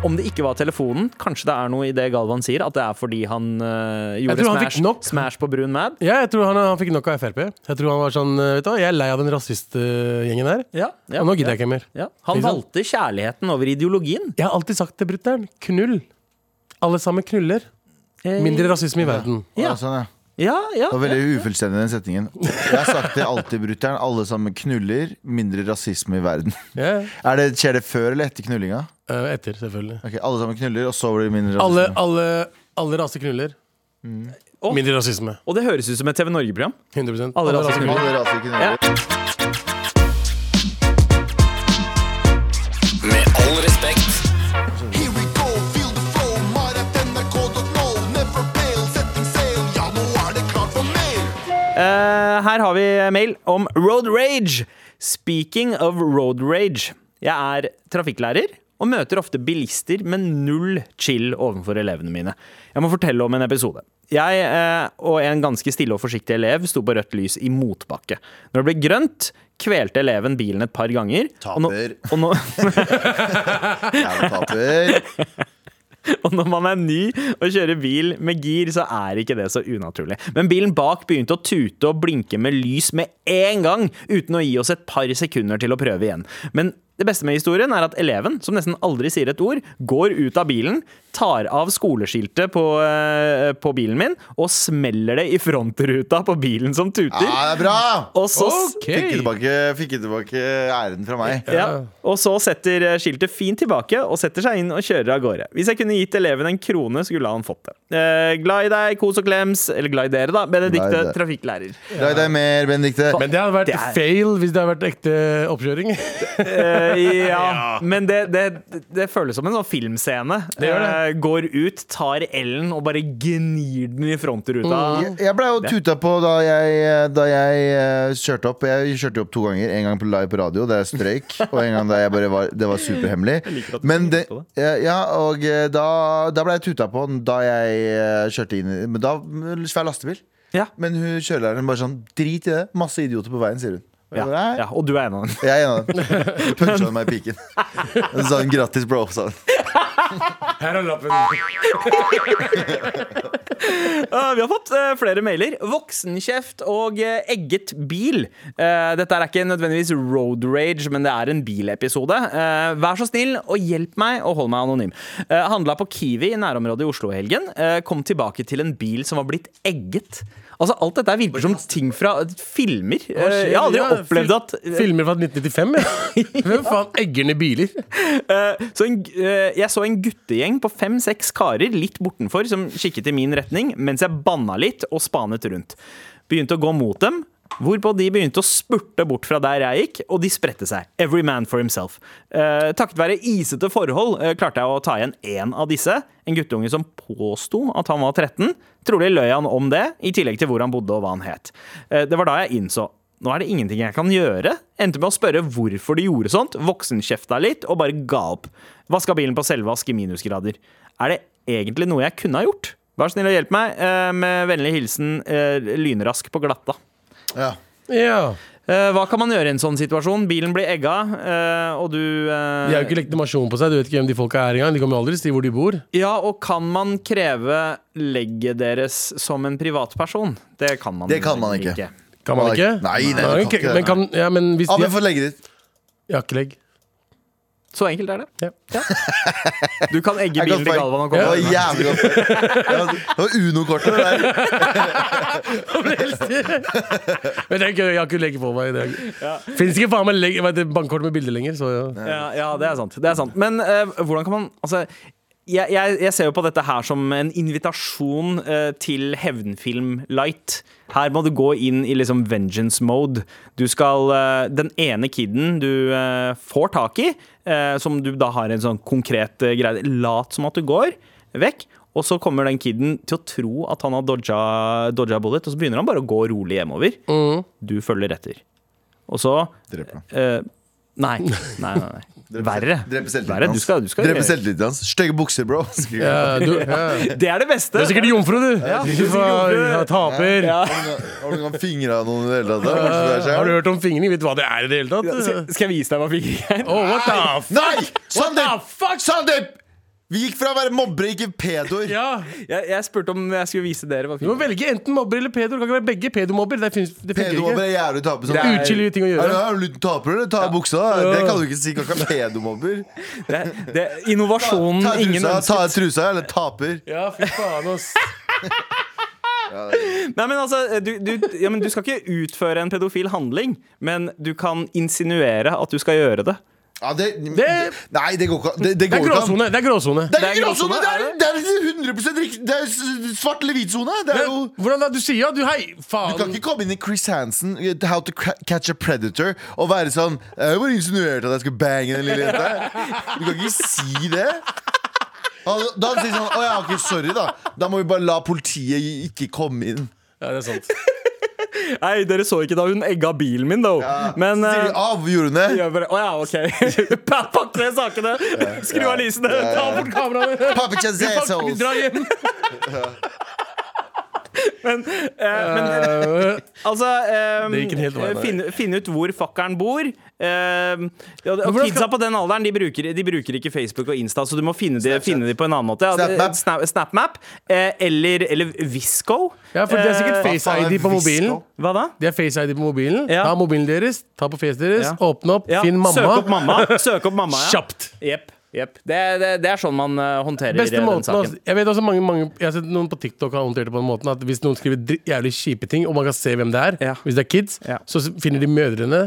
Om det ikke var telefonen, kanskje det er noe i det Galvan sier, at det er fordi han eh, gjorde han smash, nok. smash på brun mad? Ja, jeg tror han, han fikk nok av Frp. Jeg tror han var sånn, vet du hva, jeg er lei av den rasistgjengen der. Ja, ja, Og nå gidder ja. jeg ikke mer. Ja. Han valgte kjærligheten over ideologien. Jeg har alltid sagt til brutter'n. Knull. Alle sammen knuller. Mindre rasisme i verden. Ja. Ja, sånn, ja. Ja, ja. Det var veldig ufullstendig, den setningen. Jeg har sagt det alltid, brutter'n. Alle sammen knuller. Mindre rasisme i verden. Ja, Er det, skjer det før eller etter knullinga? Eh, etter, selvfølgelig. Ok, Alle sammen knuller, og så blir det mindre rasisme. alle, alle raser knuller. Og- Mindre rasisme. Og det høres ut som et TV Norge-program. 100 Alle raser knuller. Alle raser knuller. Ja. Med all respekt. Here we go, feel the flow, mar.nrk.no. Never fail, setting sail, ja, nå er det klart for mer. Eh, her har vi mail om road rage. Speaking of road rage. Jeg er trafikklærer og møter ofte bilister med null chill overfor elevene mine. Jeg må fortelle om en episode. Jeg eh, og en ganske stille og forsiktig elev sto på rødt lys i motbakke. Når det ble grønt, kvelte eleven bilen et par ganger. Og nå, Taper. og nå, taper. Og når man er ny og kjører bil med gir, så er ikke det så unaturlig. Men bilen bak begynte å tute og blinke med lys med en gang, uten å gi oss et par sekunder til å prøve igjen. Men det beste med historien er at eleven, som nesten aldri sier et ord, går ut av bilen, tar av skoleskiltet på, eh, på bilen min og smeller det i frontruta på bilen som tuter. Ja, det er bra! Og så okay. Fikk jeg tilbake, fikk jeg tilbake æren fra meg. Ja, og så setter eh, skiltet fint tilbake og setter seg inn og kjører av gårde. Hvis jeg kunne gitt eleven en krone, skulle han fått det. Eh, glad i deg, kos og klems. Eller glad i dere, da. Deg. trafikklærer. Glad i deg mer, Benedikte. Men det hadde vært Det er- fail hvis det hadde vært ekte oppkjøring. Eh, ja, men det, det, det føles som en sånn filmscene. Det gjør det. Eh, går ut, tar L-en og bare gnir den i frontruta. Jeg, jeg ble jo tuta på da jeg, da jeg eh, kjørte opp. Jeg kjørte opp to ganger. En gang på live på radio, der jeg strøyk. Og en gang da jeg bare var, det var superhemmelig. liker at du Men det, ja, og eh, da, da ble jeg tuta på da jeg eh, kjørte inn i Men da svær lastebil. Ja. Men hun kjørelæreren bare sånn Drit i det. Masse idioter på veien, sier hun. Ja, ja, og du er en av dem. Jeg er en av dem. Puncha meg i piken. Og så sa hun grattis, bro. Sa hun. Her er lappen. Uh, vi har fått uh, flere mailer. Voksenkjeft og uh, egget bil. Uh, dette er ikke nødvendigvis road rage, men det er en bilepisode. Uh, vær så snill og hjelp meg og hold meg anonym. Uh, handla på Kiwi i nærområdet i Oslo i helgen. Uh, kom tilbake til en bil som var blitt egget. Altså Alt dette virker som ting fra filmer. Jeg har aldri opplevd at Filmer fra 1995, ja. Hvem faen egger ned biler? Eh, så en, eh, jeg så en guttegjeng på fem-seks karer litt bortenfor som kikket i min retning, mens jeg banna litt og spanet rundt. Begynte å gå mot dem, hvorpå de begynte å spurte bort fra der jeg gikk, og de spredte seg. Every man for himself. Eh, takket være isete forhold eh, klarte jeg å ta igjen én av disse. En guttunge som påsto at han var 13. Trolig løy han om det, i tillegg til hvor han bodde og hva han het. Eh, det var da jeg innså nå er det ingenting jeg kan gjøre. Endte med å spørre hvorfor de gjorde sånt, voksenkjefta litt og bare ga opp. Vaska bilen på selvvask i minusgrader. Er det egentlig noe jeg kunne ha gjort? Vær snill og hjelp meg. Eh, med vennlig hilsen eh, Lynrask på glatta. Ja. Ja. Eh, hva kan man gjøre i en sånn situasjon? Bilen blir egga, eh, og du eh, De har jo ikke legitimasjon på seg. Du vet ikke hvem de folka er engang. De kommer jo aldri si hvor de bor. Ja, og kan man kreve legget deres som en privatperson? Det kan man Det kan man ikke. Kan man ikke? Nei, nei, Nei, nei kan ikke. Men, kan, ja, men hvis Abu de men få legget ditt. Jeg har ikke legg. Så enkelt er det. Ja. Du kan egge bilen til Galvan og Det komme var jævlig godt. Det var- det var Uno-kortet. det der. Men det jeg har ikke legg på meg. i dag. Ja. Fins ikke faen meg det, bankkort med bilde lenger. Så ja. Ja, ja det, er sant, det er sant. Men uh, hvordan kan man Altså jeg, jeg, jeg ser jo på dette her som en invitasjon uh, til hevnfilm light. Her må du gå inn i liksom vengeance mode. Du skal uh, Den ene kiden du uh, får tak i, som du da har en sånn konkret greie Lat som at du går vekk. Og så kommer den kiden til å tro at han har dodga, dodga bullet, og så begynner han bare å gå rolig hjemover. Du følger etter. Og så Dreper han. eh, Nei. nei, nei, nei. Verre. Drepe selvtilliten Verre. Du skal, du skal Drepe selvtilliten hans. Stygge bukser, bro. Skriver Ja, du, ja. Det er det beste! Du er sikkert jomfru, du. Du var- ja, taper. Ja. Har du noen gang fingra noen i det hele tatt? da? Kanskje det er Har du hørt om fingring? Vet du hva det er i det hele Skal, tatt? skal jeg vise deg hva fingring er? Oh, what the f... Nei! Sandeep! Sandeep! Vi gikk fra å være mobbere, ikke pedoer. Ja. Jeg, jeg spurte om jeg skulle vise dere hva Du må er. velge enten mobber eller pedo. Det kan ikke være begge pedomobber. Det, finnes, det Pedomobber ikke. er jævlig taper. Det Sånn. er- Utskillige ting å Er du, gjøre. er du liten taper, eller? Ta av buksa, da. Det kan du ikke si. Kan ikke pedomobber. Det, det, innovasjonen Ta av ingen ønsket. ta av trusa, eller taper. Ja, fy faen, ass. Nei, men altså, du, du, ja, men du skal ikke utføre en pedofil handling, men du kan insinuere at du skal gjøre det. Ja, det, Det- Nei, det går ikke. Det, det Det er gråsone. Det er gråsone. Det er er gråsone! Det er er, det er 100 riktig. Det er svart eller hvit sone. Er Hvordan da? Du sier ja, du hei, Du kan ikke komme inn i Chris Hansen, How to Catch a Predator, og være sånn Jeg bare insinuerte at jeg skulle bange den lille jenta. Du kan ikke si det. Han- Da sier han sånn Å ja, ok, sorry, da. Da må vi bare la politiet ikke komme inn. Ja, det er sant. Nei, dere så ikke da hun egga bilen min, da. Men Så sier eh, av, gjorde hun det? Ja, bare, Å ja, OK. Pakk ned sakene! Skru av lysene! Ta bort kameraene. Dra Vi drar hjem. Men, eh, men Eh, altså eh, Det gikk en helt vei, finne, finne ut hvor fuckeren bor. Eh, ja, og hvordan kidsa skal- på den alderen de bruker, de bruker ikke Facebook og Insta, så du må finne de, finne de på en annen måte. Ja, SnapMap. Snap, SnapMap eh, eller, eller Visco. Ja, for det er sikkert FaceID Face er ID på mobilen. Hva da? Det er Face ID på mobilen. Ja. Ta mobilen deres, ta på fjeset deres, Ja. åpne opp, Ja, finn mamma. Søk opp mamma. Søk opp mamma ja. Kjapt. Jepp. Jepp. Det, det, det er sånn man eh, håndterer Beste måten, den saken. Altså, Jeg vet også mange, mange Jeg har sett noen på TikTok har håndtert det på den måten at hvis noen skriver jævlig kjipe ting, og man kan se hvem det er, Ja. hvis det er kids, Ja. Mm. så finner de mødrene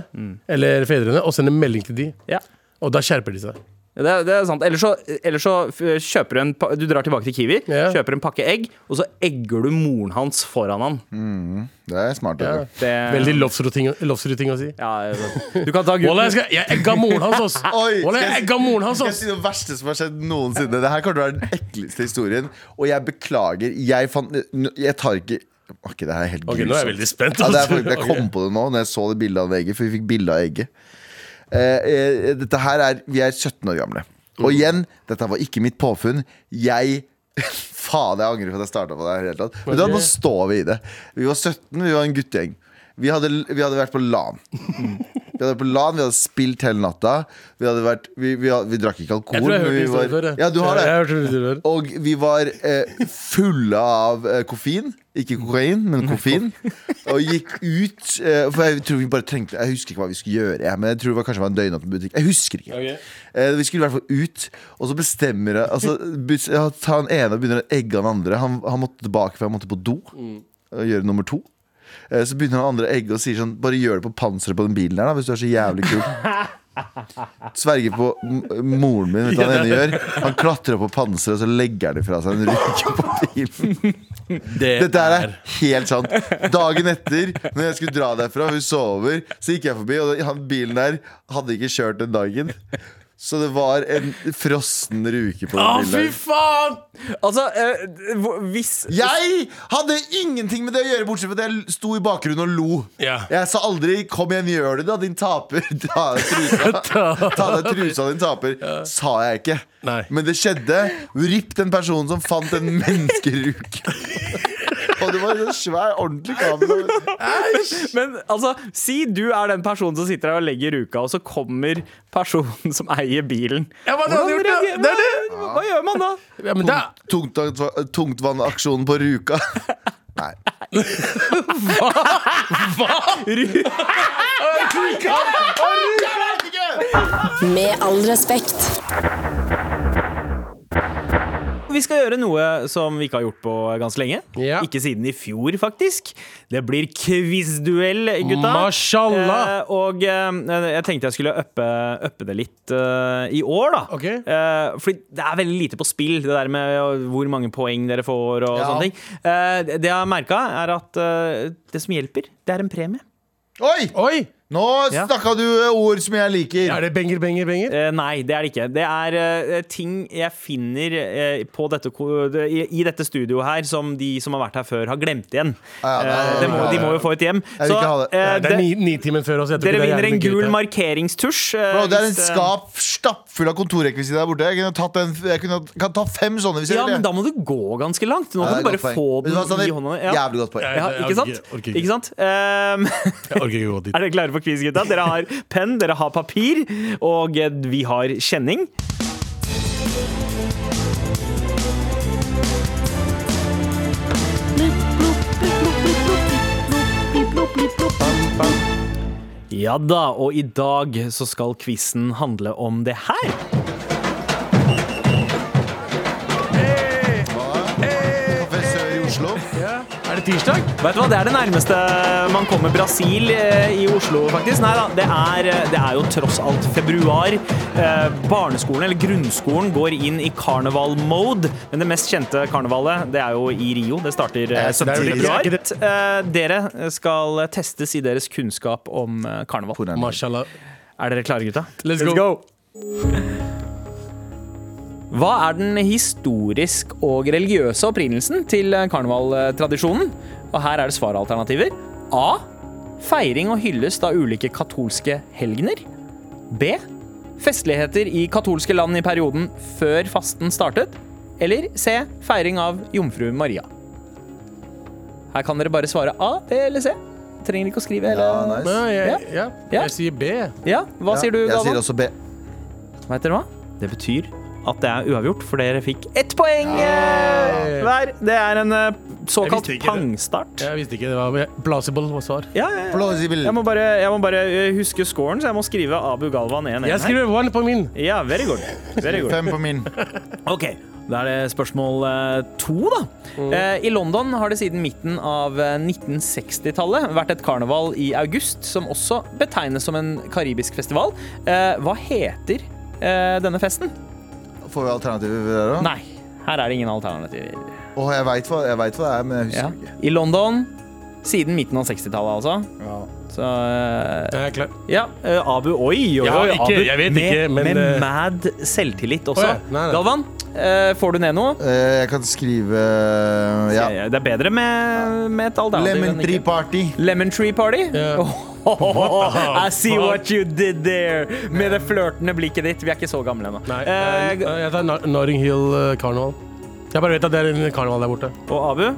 eller fedrene og sender melding til de. Ja. Og da skjerper de seg. Det, er- det er sant. Ellers så, ellers så kjøper du en Du drar tilbake til Kiwi, Ja. kjøper en pakke egg, og så egger du moren hans foran han. Det er smart. Ja. Det, Veldig lovsru-ting å si. ja, Du kan ta gutten jeg, skal, jeg egga moren hans, ass! Oi, jeg egga moren hans, jeg ass! det verste som har skjedd noensinne? Det her kommer til å være den ekleste historien. Og jeg beklager. Jeg fant Jeg tar ikke Ok, det her er helt Ok, nå er jeg veldig spent. Ja, det er ass. faktisk, jeg kom på det nå Når jeg så det bildet av egget, for vi fikk bilde av egget. Eh, eh, dette her er Vi er 17 år gamle. Mm. Og igjen, dette var ikke mitt påfunn. Jeg Faen, jeg angrer på at jeg starta på det her. tatt. Men da, nå står vi i det. Vi var 17, vi var en guttegjeng. Vi hadde, vi hadde vært på LAN. Vi hadde vært på LAN, vi hadde spilt hele natta. Vi, hadde vært, vi, vi, hadde, vi drakk ikke alkohol. Jeg tror jeg har hørt vi historien før. var, ja, du har det. Jeg. Og vi var eh, fulle av eh, koffein. Ikke kokain, men koffein. Og gikk ut eh, For jeg tror vi bare trengte Jeg husker ikke hva vi skulle gjøre, jeg, men jeg tror det var, kanskje det var en døgnåpen butikk. Jeg husker ikke. Eh, vi skulle i hvert fall ut, og så bestemmer jeg Altså, den ene og begynner å egge den andre. Han, han måtte tilbake, for han måtte på do. Og gjøre nummer to. Eh, Så begynner han andre egget og sier sånn Bare gjør det på panseret på den bilen der, da, hvis du er så jævlig kul. Sverger på moren min, vet du hva han ene gjør? Han klatrer opp på panseret, og så legger han ifra seg en ruke på bilen. Dette her er helt sant. Dagen etter, når jeg skulle dra derfra, hun sover, så gikk jeg forbi, og han, bilen der hadde ikke kjørt den dagen. Så det var en frossen ruke på den Å, fy faen! Altså, eh, hvor- hvis Jeg hadde ingenting med det å gjøre, bortsett fra at jeg sto i bakgrunnen og lo. Ja. Jeg sa aldri 'kom igjen, gjør det, da, din taper'. Ta av deg trusa. Ta av deg trusa, din taper. Sa jeg ikke. Nei. Men det skjedde. Ripp den personen som fant en menneskeruk. Og det var en svær, ordentlig kamera. Men altså, si du er den personen som sitter her og legger ruka, og så kommer personen som eier bilen. Ja, hva hadde Hvordan gjort, reagerer- Det er det. Hva, hva gjør man da? Ja, men det er Tungtvannsaksjonen tungtvannsaksjonen på Ruka. Nei. Med all respekt. Vi skal gjøre noe som vi ikke har gjort på ganske lenge. Ja. Ikke siden i fjor, faktisk. Det blir quizduell, gutta. Mashallah. Eh, og eh, jeg tenkte jeg skulle uppe, det litt eh, i år, da. Okay. Eh, fordi det er veldig lite på spill, det der med hvor mange poeng dere får og Ja. sånne ting. Eh, det jeg har merka, er at eh, det som hjelper, det er en premie. Oi! Oi! Nå Ja. snakka du ord som jeg liker. Er det benger, benger, benger? Eh, nei, det er det ikke. Det er eh, ting jeg finner eh, på dette, i, i dette studioet her som de som har vært her før, har glemt igjen. Ja, ja, nei, Eh, må, ja, ja. de må jo få et hjem. Jeg vil ikke ha det. eh, Det er det- ni- nitimen før oss. dere er vinner en gul det. markeringstusj. eh, Bro, det er en eh, skap stappfull av kontorrekvisitt der borte. Jeg kunne tatt, en, jeg kunne, kan ta fem sånne hvis Ja, men da må du gå ganske langt. Nå Ja, kan du bare få den Sandeep? i hånda. Ja. Jævlig godt poeng. Ja, Ja, ikke sant? Jeg orker ikke. Ikke sant? Um, Jeg orker ikke gå dit. er dere klare for quiz, gutta? Dere har penn, dere har papir, og vi har kjenning. Ja da, og i dag så skal quizen handle om det her. Er det tirsdag? Vet du hva, Det er det nærmeste man kommer Brasil eh, i Oslo, faktisk. Nei da, det er, eh, det er jo tross alt februar. Eh, barneskolen, eller grunnskolen, går inn i karneval-mode. Men det mest kjente karnevalet, det er jo i Rio. Det starter eh, Eh, 17. det er jo februar. Eh, dere skal testes i deres kunnskap om karneval. Mashallah. Er dere klare, gutta? Let's go. Hva er den historisk og religiøse opprinnelsen til eh, karnevaltradisjonen? Og her er det svaralternativer. A. Feiring og hyllest av ulike katolske helgener. B. Festligheter i katolske land i perioden før fasten startet. Eller C. Feiring av jomfru Maria. Her kan dere bare svare A, B eller C. Trenger ikke å skrive hele. Ja, nice. Nei, jeg, ja. Ja. jeg sier B. Ja, Hva sier du, Jeg sier også B. Vet dere hva? Det betyr at det er uavgjort, for dere fikk ett poeng eh, hver. Det er en eh, såkalt Jeg visste det. pangstart. Jeg visste ikke det var plausible svar. Ja, ja, ja. Plausible. Jeg må bare, jeg må bare eh, huske scoren, så jeg må skrive Abu Galvan 1-1 Jeg her. skriver one på min. Ja, very good. Very good. Fem på min. Ok, da er det spørsmål to, da. Mm. I London har det siden midten av eh, 1960-tallet vært et karneval i august, som også betegnes som en karibisk festival. Eh, hva heter eh, denne festen? Får vi alternativer der òg? Nei, her er det ingen alternativer. Åh, jeg veit hva, hva det er, men jeg Ja. husker ikke. I London siden midten av 60-tallet, altså. Ja. Så eh, Jeg er klar. ja, eh, Abu Oi, oi, oi. oi. ikke- Abu, jeg vet med, ikke, men, Med eh, mad selvtillit også. Å, ja. Nei, nei. Galvan, eh, får du ned noe? Eh, Jeg kan skrive ja. Det er bedre med, med et alternativ. Lemon Tree. Party. Lemon Tree Party? Ja. I see what you did there! Med det flørtende blikket ditt. Vi er ikke så gamle ennå. Nei, Eh, jeg, jeg tar Notting Hill Carnival. Jeg bare vet at det er en karneval der borte. og Abu,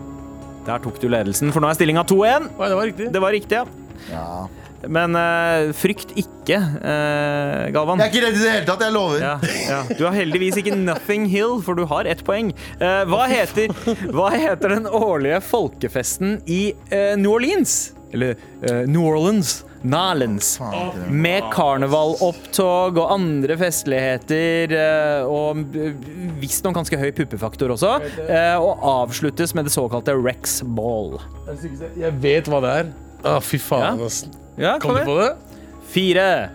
der tok du ledelsen, for nå er stillinga 2-1. Det var riktig. Det var riktig, ja. Ja. Men uh, frykt ikke, uh, Galvan. Jeg er ikke redd i det hele tatt, jeg lover. Ja, ja. Du har heldigvis ikke Nothing Hill, for du har ett poeng. Uh, hva, heter, hva heter den årlige folkefesten i New Orleans? Eller New Orleans. Nalens. Med karnevalopptog og andre festligheter, og visstnok ganske høy puppefaktor også. eh, Og avsluttes med det såkalte Rex Ball. Jeg vet hva det er. Å, fy faen, Ja. ass. Ja, Kom du på det? Fire,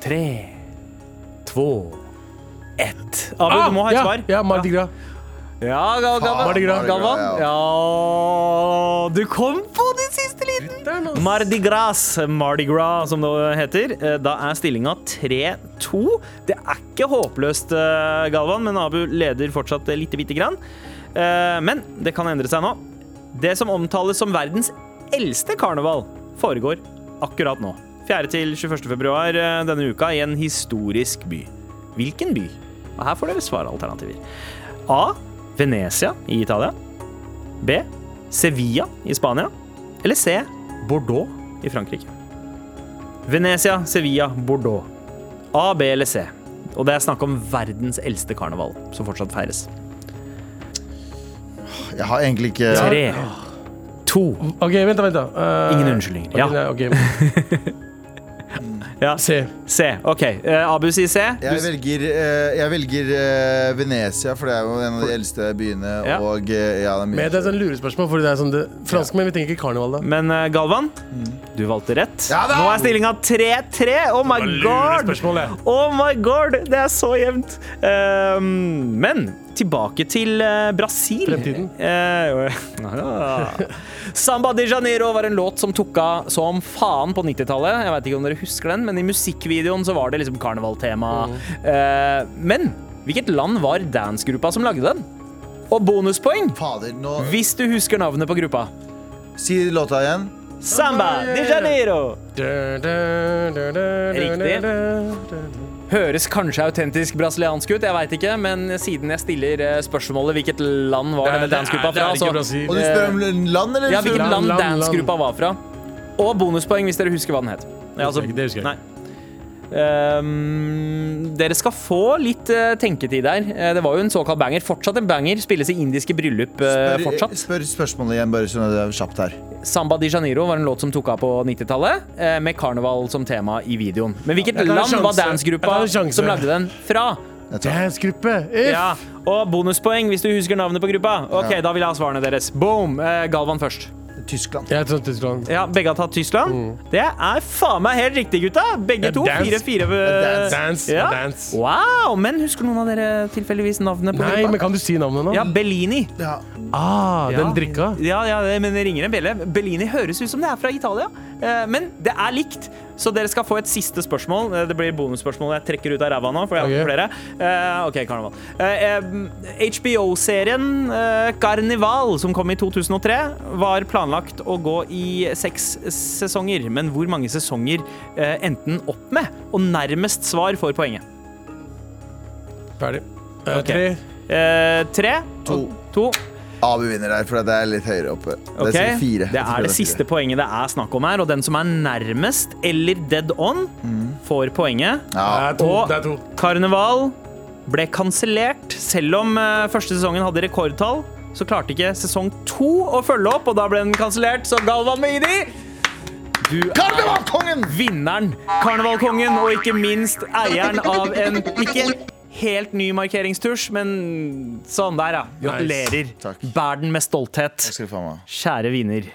tre, to, ett. Abu, du må ha et Ah, ja, svar. Ja, Mardi Gras. Ja, Gal Galvan. Mardi Gras. Galvan. Ja, Ja, du kom på den siste liten! Mardi Gras, Mardi Gras som det heter. Eh, Da er stillinga 3-2. Det er ikke håpløst, eh, Galvan, men Abu leder fortsatt eh, lite bitte grann. Eh, Men det kan endre seg nå. Det som omtales som verdens eldste karneval, foregår akkurat nå. 4. til 21. februar eh, denne uka i en historisk by. Hvilken by? Og her får dere svaralternativer. A. Venezia i Italia. B. Sevilla i Spania. Eller C. Bordeaux i Frankrike. Venezia, Sevilla, Bordeaux. A, B eller C. Og det er snakk om verdens eldste karneval, som fortsatt feires. Jeg har egentlig ikke Tre, to OK, vent, da. vent da Eh, Ingen unnskyldninger. ok, Ja. nei, ok. ja. Se. C. OK. Uh, Abu sier C. Jeg velger, uh, jeg velger uh, Venezia, for det er jo en av de eldste byene. Ja. Og eh, ja, det er mye Men det er sånn lurespørsmål, Fordi det er sånn det, Franskmenn vi tenker ikke karneval da. Men eh, Galvan, du valgte rett. Ja da! Nå er stillinga 3-3. Oh my god! Ja. Oh my god, det er så jevnt. Ehm, men tilbake til eh, Brasil. Fremtiden. Eh. Samba de Janeiro var en låt som tok av som faen på 90-tallet. Jeg vet ikke om dere husker den, men i musikkvideoen så var det liksom karnevaltema. Mm. men hvilket land var dancegruppa som lagde den? Og bonuspoeng Fader, nå hvis du husker navnet på gruppa. Si låta igjen. Samba de Janeiro. Riktig. Høres kanskje autentisk brasiliansk ut, jeg vet ikke, men siden jeg stiller eh, spørsmålet hvilket land var denne dansegruppa fra, så Og du spør om land, eller? ja, hvilket Land, dansegruppa var fra. Og bonuspoeng hvis dere husker hva den het. Ja, altså, det husker jeg nei. Ehm, dere skal få litt uh, tenketid der. Uh, det var jo en såkalt banger. Fortsatt en banger. Spilles i indiske bryllup uh, Spør, fortsatt. spør spørsmålet igjen, bare sånn at det er kjapt her. Samba di Janeiro var en låt som tok av på 90-tallet, eh, med karneval som tema i videoen. Men hvilket land var dansegruppa som lagde den fra? Dancegruppe. If. Ja, Og bonuspoeng hvis du husker navnet på gruppa. Ok, Ja. Da vil jeg ha svarene deres. Boom! Eh, Galvan først. Tyskland. Jeg tror Tyskland. Ja, Begge har tatt Tyskland. Det er faen meg helt riktig, gutta! Begge Mm. To. dance. Fire-fire. er Dance. Ja. Dance. Wow! Men husker noen av dere tilfeldigvis navnet på Nei, gruppa? men kan du si navnet nå? Ja, Bellini. Ja. Ah, Ja. den drikka. Ja, ja, men det ringer en bjelle. Bellini høres ut som det er fra Italia. Eh, Men det er likt, så dere skal få et siste spørsmål. Eh, Det blir bonusspørsmål jeg trekker ut av ræva nå. For jeg har flere Uh, OK, karneval. Uh, eh, HBO-serien uh, Carnival, som kom i 2003, var planlagt å gå i seks sesonger. Men hvor mange sesonger endte den opp med? Og nærmest svar får poenget. Ferdig. Eh, Ok. Tre. Tre. To. to. Abu vinner der, for det er litt høyere oppe. Det er fire. Det er det siste poenget det er snakk om her, og den som er nærmest eller dead on, får poenget. Ja. Det er to. Og Det er to. Karneval ble kansellert. Selv om eh, første sesongen hadde rekordtall, så klarte ikke sesong to å følge opp, og da ble den kansellert, så Galvan Mehidi du er Karnevalkongen! vinneren, karnevalkongen, og ikke minst eieren av en ikke helt ny markeringstusj, men sånn der, ja. Gratulerer. Nice. Bær den med stolthet. Kjære viner.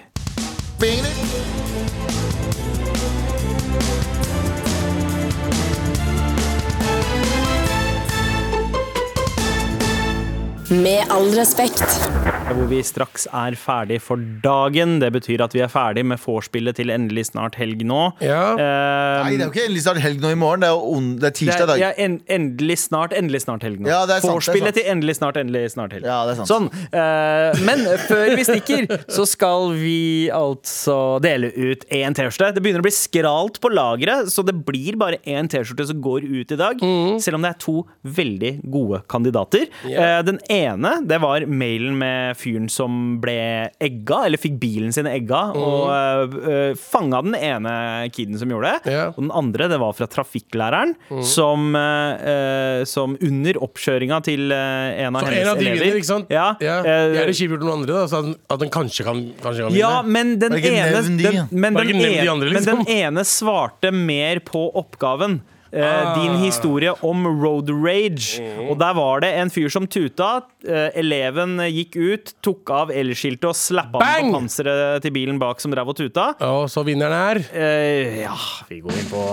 Med all respekt. Hvor vi straks er ferdig for dagen. Det betyr at vi er ferdig med vorspielet til endelig snart helg nå. Ja. Uh, Nei, det er jo ikke endelig snart helg nå i morgen. Det er on det er tirsdag i dag. ja, en, endelig snart, endelig snart helg nå. Ja, Vorspielet til endelig snart, endelig snart helg. Ja, det er sant. Sånn. Uh, men før vi stikker, så skal vi altså dele ut én T-skjorte. Det begynner å bli skralt på lageret, så det blir bare én T-skjorte som går ut i dag. Mm. Selv om det er to veldig gode kandidater. Eh, den ene det var mailen med fyren som ble egga, eller fikk bilen sin egga, og uh, fanga den ene kiden som gjorde det. Yeah. Og den andre det var fra trafikklæreren, som, eh, eh, som under oppkjøringa til en av Så hennes en av de elever vinner, ikke sant? Ja, ja. er det kjipt gjort noen andre, da, så at den, kanskje kan, kanskje kan ja, vinne. men den, ene, den, ja. men, den de andre, men den liksom. ene svarte mer på oppgaven. Eh, Ah. Din historie om road rage. Mm. Og der var det en fyr som tuta. Eh, eleven gikk ut, tok av elskiltet og slappa av på panseret til bilen bak som drev og tuta. Og så vinneren er Eh, ja, vi går inn på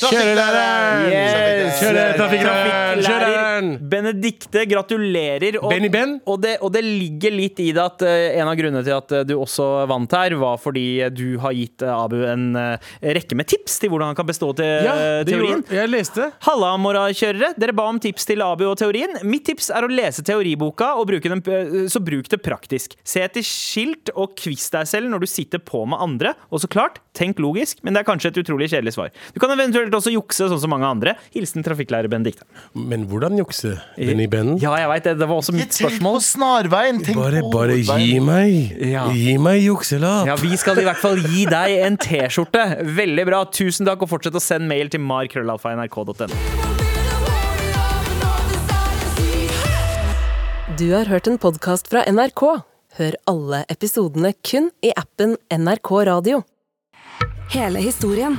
Kjørelæreren! Yes. Kjøre- trafikklæreren! Kjøreren! Benedikte, gratulerer. Og, Benny Ben? Og det, og det ligger litt i det at eh, en av grunnene til at eh, du også vant her, var fordi du har gitt eh, Abu en eh, rekke med tips til hvordan han kan bestå til Ja, eh, teorien. gjorde Jeg leste. Halla, morrakjørere. Dere ba om tips til Abu og teorien. Mitt tips er å lese teoriboka, og bruke den, eh, så bruk det praktisk. Se etter skilt og kviss deg selv når du sitter på med andre. Og så klart, tenk logisk, men det er kanskje et utrolig kjedelig svar. Du kan eventuelt også jukse, sånn som mange andre. Hilsen trafikklærer Benedikte. Men hvordan jukse? Benny Ben? Ja, jeg veit det. Det var også mitt Tenk på spørsmål. snarveien! Tenk Bare, bare gi meg. Ja. Gi meg jukselapp. Ja, Vi skal i hvert fall gi deg en T-skjorte. Veldig bra. Tusen takk, og fortsett å sende mail til markrøllalfa.nrk.no. Du har hørt en podkast fra NRK. Hør alle episodene kun i appen NRK Radio. Hele historien.